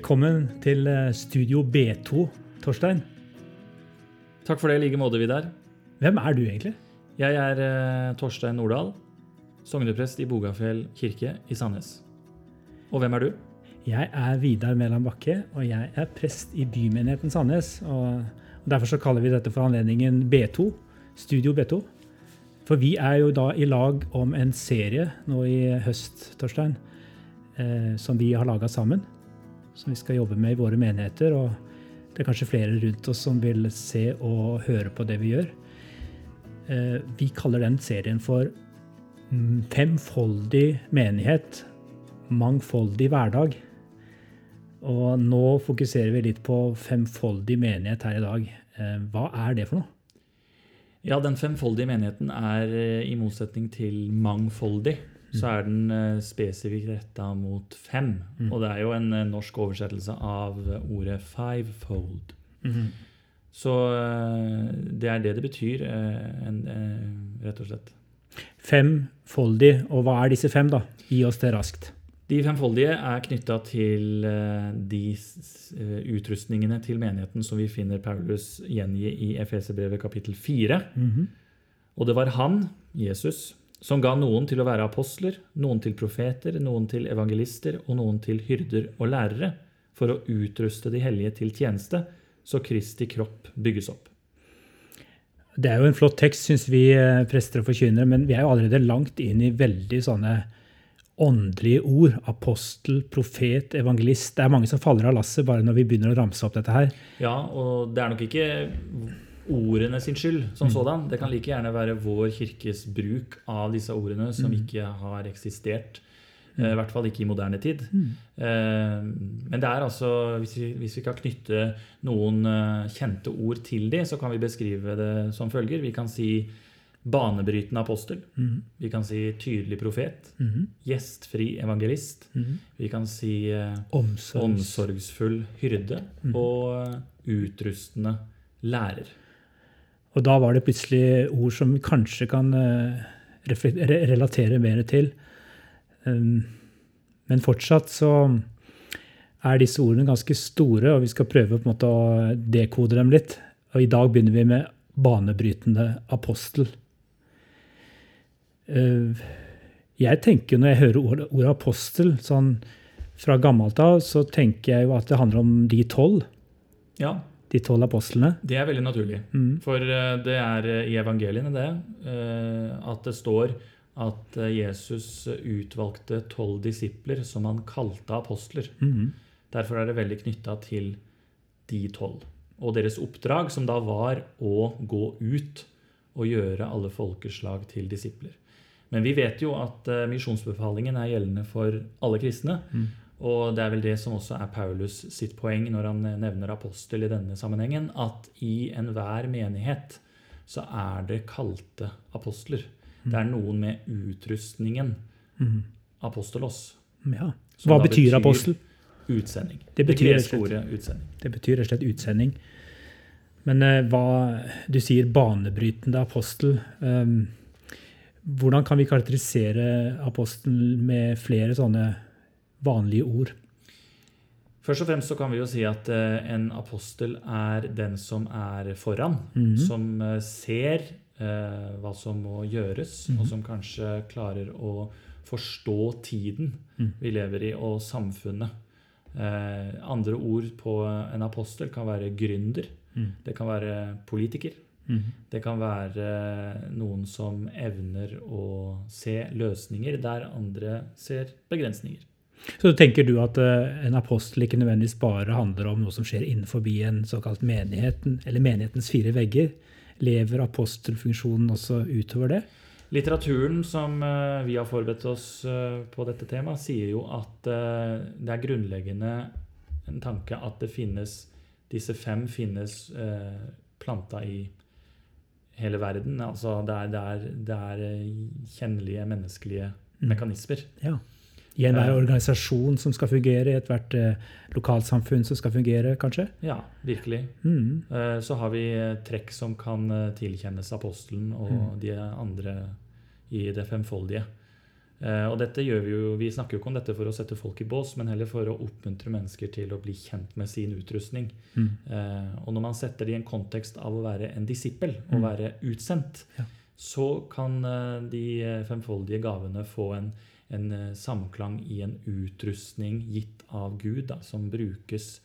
Velkommen til eh, Studio B2, Torstein. Takk for det i like måte, Vidar. Hvem er du egentlig? Jeg er eh, Torstein Nordahl, sogneprest i Bogafjell kirke i Sandnes. Og hvem er du? Jeg er Vidar Mæland Bakke, og jeg er prest i bymenigheten Sandnes. Og derfor så kaller vi dette for anledningen B2, Studio B2. For vi er jo da i lag om en serie nå i høst, Torstein, eh, som vi har laga sammen. Som vi skal jobbe med i våre menigheter. Og det er kanskje flere rundt oss som vil se og høre på det vi gjør. Eh, vi kaller den serien for mm, Femfoldig menighet, mangfoldig hverdag. Og nå fokuserer vi litt på femfoldig menighet her i dag. Eh, Hva er det for noe? Ja, Den femfoldige menigheten er eh, i motsetning til mangfoldig, så er den eh, spesifikt retta mot fem. Mm. Og det er jo en eh, norsk oversettelse av ordet fivefold. Så eh, det er det det betyr, en, rett og slett. Femfoldig. Og hva er disse fem, da? Gi oss det raskt. De femfoldige er knytta til de utrustningene til menigheten som vi finner Paulus gjengi i Efeserbrevet kapittel 4. Og det var han, Jesus, som ga noen til å være apostler, noen til profeter, noen til evangelister og noen til hyrder og lærere, for å utruste de hellige til tjeneste, så Kristi kropp bygges opp. Det er jo en flott tekst, syns vi eh, prester og forkynnere, men vi er jo allerede langt inn i veldig sånne åndelige ord. Apostel, profet, evangelist. Det er mange som faller av lasset bare når vi begynner å ramse opp dette her. Ja, og det er nok ikke ordene sin skyld som sådan. Det kan like gjerne være vår kirkes bruk av disse ordene som ikke har eksistert. eh, I hvert fall ikke i moderne tid. Mm. Men det er altså, hvis vi, hvis vi kan knytte noen eh, kjente ord til de, så kan vi beskrive det som følger. Vi kan si banebrytende apostel. Vi kan si tydelig profet. Gjestfri evangelist. Vi kan si Omsorgs. Omsorgsfull hyrde og utrustende lærer. Og da var det plutselig ord som vi kanskje kan eh, relatere mer til. Um, Men fortsatt så er disse ordene ganske store, og vi skal prøve å dekode dem litt. Og i dag begynner vi med banebrytende apostel. Eh, Jeg tenker Når jeg hører ordet apostel sånn fra gammelt av, så tenker jeg jo at det handler om de tolv. Ja, De tolv apostlene. det er veldig naturlig. For eh, det er eh, i evangeliene det eh, at det står at Jesus utvalgte tolv disipler som han kalte apostler. Derfor er det veldig knytta til de tolv. Og deres oppdrag, som da var å gå ut og gjøre alle folkeslag til disipler. Men vi vet jo at misjonsbefalingen er gjeldende for alle kristne. Og det er vel det som også er Paulus sitt poeng når han eh, nevner apostel i denne sammenhengen, at i enhver menighet så er det kalte apostler. Det er noen med utrustningen apostolos. Ja. Hva betyr, betyr apostel? Utsending. Det betyr rett og ordet utsending. Det betyr rett og slett utsending. Men eh, hva Du sier banebrytende apostel. Um, hvordan kan vi karakterisere apostelen med flere sånne vanlige ord? Først og fremst så kan vi jo si at eh, en apostel er den som er foran. Som eh, ser eh, hva som må gjøres, og som kanskje klarer å forstå tiden vi lever i, og samfunnet. Eh, andre ord på en apostel kan være gründer. Det kan være politiker. Det kan være noen som evner å se løsninger der andre ser begrensninger. Så tenker du at eh, en apostel ikke nødvendigvis bare handler om noe som skjer innenfor en såkalt menigheten, eller menighetens fire vegger? Lever apostelfunksjonen også utover det? Litteraturen som eh, vi har forberedt oss eh, på dette temaet, sier jo at det er grunnleggende en tanke at det finnes Disse fem finnes planta i hele verden. Altså det er, det er, det er kjennelige menneskelige mekanismer. Ja. I enhver organisasjon som skal fungere, i ethvert eh, lokalsamfunn som skal fungere, kanskje? Ja, virkelig. Mm. Eh, Så har vi eh, trekk som kan tilkjennes apostelen og de andre i det femfoldige. Og dette gjør Vi jo, vi snakker jo ikke om dette for å sette folk i bås, men heller for å oppmuntre mennesker til å bli kjent med sin utrustning. Mm. Og når man setter det i en kontekst av å være en disippel, mm. å være utsendt, ja. så kan de femfoldige gavene få en, en samklang i en utrustning gitt av Gud, da, som brukes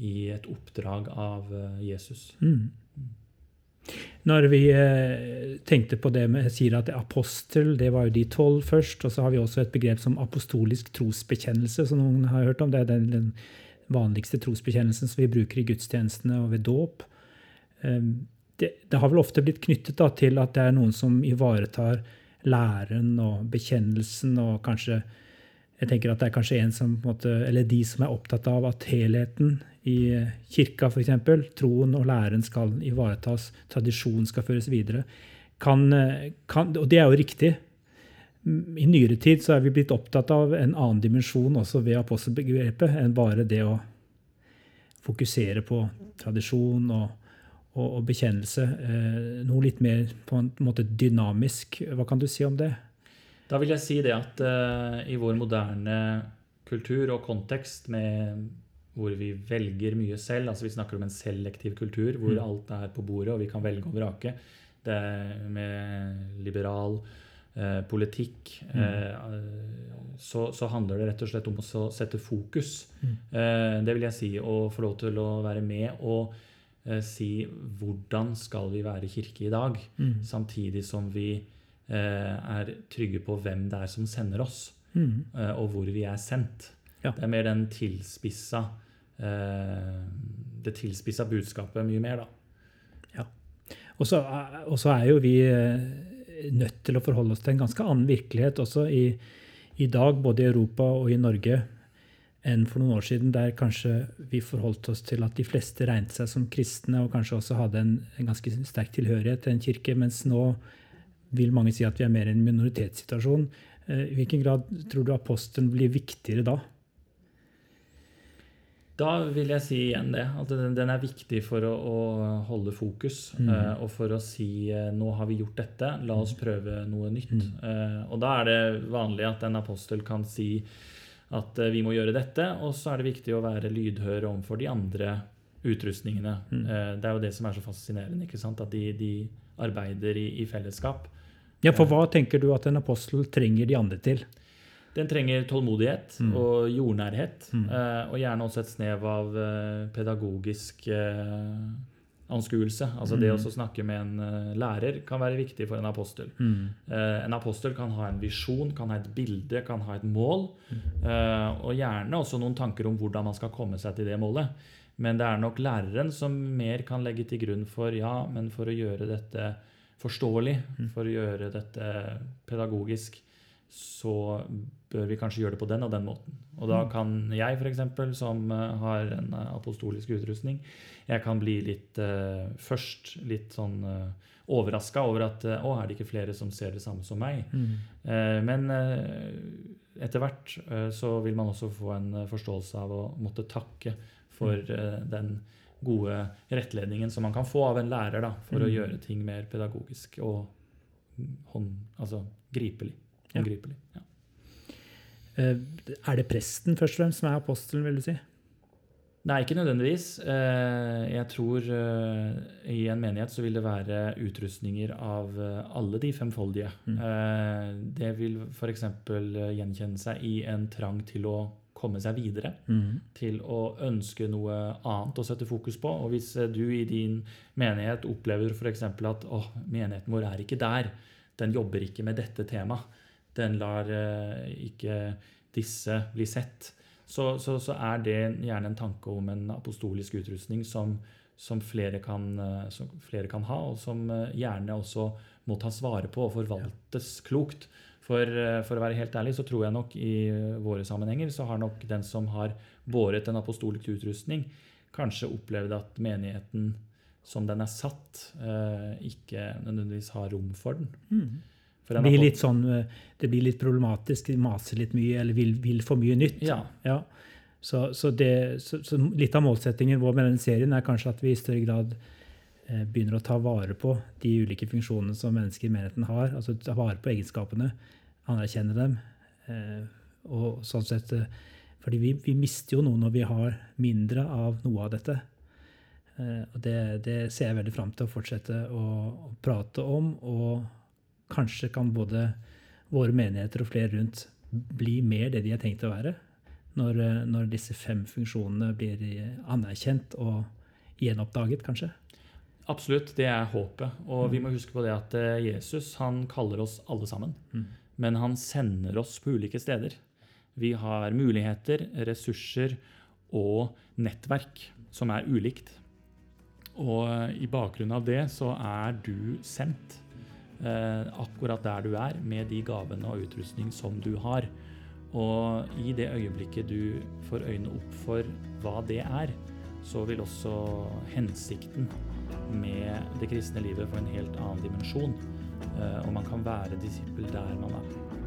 i et oppdrag av Jesus. Mm. Når vi eh, tenkte på det med sier at apostel, det var jo de tolv først. Og så har vi også et begrep som apostolisk trosbekjennelse, som noen har hørt om. Det er den, den vanligste trosbekjennelsen som vi bruker i gudstjenestene og ved dåp. Um, det, det, har vel ofte blitt knyttet da, til at det er noen som ivaretar læren og bekjennelsen og kanskje jeg tenker at det er kanskje en som, måte, eller de som er opptatt av at helheten i kirka, f.eks., troen og læren skal ivaretas, tradisjonen skal føres videre. Kan, kan, og det er jo riktig. I nyere tid så er vi blitt opptatt av en annen dimensjon også ved apostelbegrepet enn bare det å fokusere på tradisjon og, og, og bekjennelse. Eh, noe litt mer på en måte dynamisk. Hva kan du si om det? Da vil jeg si det at uh, i vår moderne kultur og kontekst med hvor vi velger mye selv, altså vi snakker om en selektiv kultur hvor mm. alt er på bordet og vi kan velge og vrake, det med liberal eh, politikk mm. eh, så, så, handler det rett og slett om å sette fokus. Mm. det vil jeg si. Å få lov til å være med og si hvordan skal vi være kirke i dag, mm. samtidig som vi Eh, er trygge på hvem det er som sender oss, mm. Eh, og hvor vi er sendt. Ja. Det er mer den tilspissa eh, det tilspissa budskapet mye mer, da. Ja. Og så er jo vi nødt til å forholde oss til en ganske annen virkelighet også i, i dag, både i Europa og i Norge, enn for noen år siden, der kanskje vi forholdt oss til at de fleste regnet seg som kristne og kanskje også hadde en, en ganske sterk tilhørighet til en kirke, mens nå vil mange si at vi er mer i en minoritetssituasjon. Eh, I hvilken grad tror du apostelen blir viktigere da? Da vil jeg si igjen det. At den, er viktig for å, å holde fokus. Mm. Uh, og for å si uh, nå har vi gjort dette, la oss prøve noe nytt. Mm. Uh, og da er det vanlig at en apostel kan si at vi må gjøre dette, og så er det viktig å være lydhør overfor de andre utrustningene. Mm. det er jo det som er så fascinerende, ikke sant? at de, de arbeider i, i fellesskap. Ja, for hva tenker du at en apostel trenger de andre til? Den trenger tålmodighet mm. og jordnærhet. Mm. Eh, og gjerne også et snev av eh, pedagogisk eh, anskuelse. Altså mm. det å snakke med en uh, lærer kan være viktig for en apostel. Mm. Uh, en apostel kan ha en visjon, kan ha et bilde, kan ha et mål. Mm. Uh, og gjerne også noen tanker om hvordan man skal komme seg til det målet. Men det er nok læreren som mer kan legge til grunn for ja, men for å gjøre dette forståelig, mm. for å gjøre dette pedagogisk, så bør vi kanskje gjøre det på den og den måten. Og da mm. kan jeg, f.eks., som eh, har en eh, apostolisk utrustning, jeg kan bli litt uh, først litt sånn uh, overraska over at uh, å, er det ikke flere som ser det samme som meg? Mm. Uh, men etter hvert så vil man også få en forståelse av å måtte takke for mm. den gode rettledningen som man kan få av en lærer da, for mm. å gjøre ting mer pedagogisk og hånd, altså gripelig. Håndgripelig. Ja. Eh, er det presten først og fremst som er apostelen, vil du si? Nei, ikke nødvendigvis. Eh, jeg tror eh, i en menighet så vil det være utrustninger av alle de femfoldige. Mm. Det vil f.eks. gjenkjenne seg i en trang til å komme seg videre. Mm. Til å ønske noe annet å sette fokus på. Og hvis du i din menighet opplever f.eks. at å, menigheten vår er ikke der, den jobber ikke med dette temaet, den lar uh, ikke disse bli sett, så, så, så, er det gjerne en tanke om en apostolisk utrustning som, som, flere, kan, uh, som flere, kan, ha, og som uh, gjerne også må tas vare på og forvaltes klokt. For, eh, for, å være helt ærlig så tror jeg nok i våre sammenhenger så har nok den som har båret en apostolisk utrustning, kanskje opplevd at menigheten som den er satt, eh, ikke nødvendigvis har rom for den. Mm. Det, blir sånn, eh, det blir litt problematisk, de maser litt mye eller vil, vil for mye nytt. Ja. ja. Så, så, det, så, så, litt av målsettingen vår med denne serien er kanskje at vi i større grad begynner å ta vare på de ulike funksjonene som mennesker i menigheten har. altså Ta vare på egenskapene anerkjenne dem, Eh, og sånn sett, eh, fordi vi, vi, mister jo noe når vi har mindre av noe av dette. Eh, og det, det, ser jeg veldig fram til å fortsette å, å, prate om. Og kanskje kan både våre menigheter og flere rundt bli mer det de er tenkt å være. Når, når disse fem funksjonene blir anerkjent og gjenoppdaget, kanskje. Absolutt, det er håpet. Og mm. vi må huske på det at Jesus han kaller oss alle sammen. Mm. Men han sender oss på ulike steder. Vi har muligheter, ressurser og nettverk som er ulikt. Og i bakgrunn av det så er du sendt eh, akkurat der du er, med de gavene og utrustning som du har. Og i det øyeblikket du får øynene opp for hva det er, så vil også hensikten med det kristne livet få en helt annen dimensjon. Eh, og man kan være disippel der man er.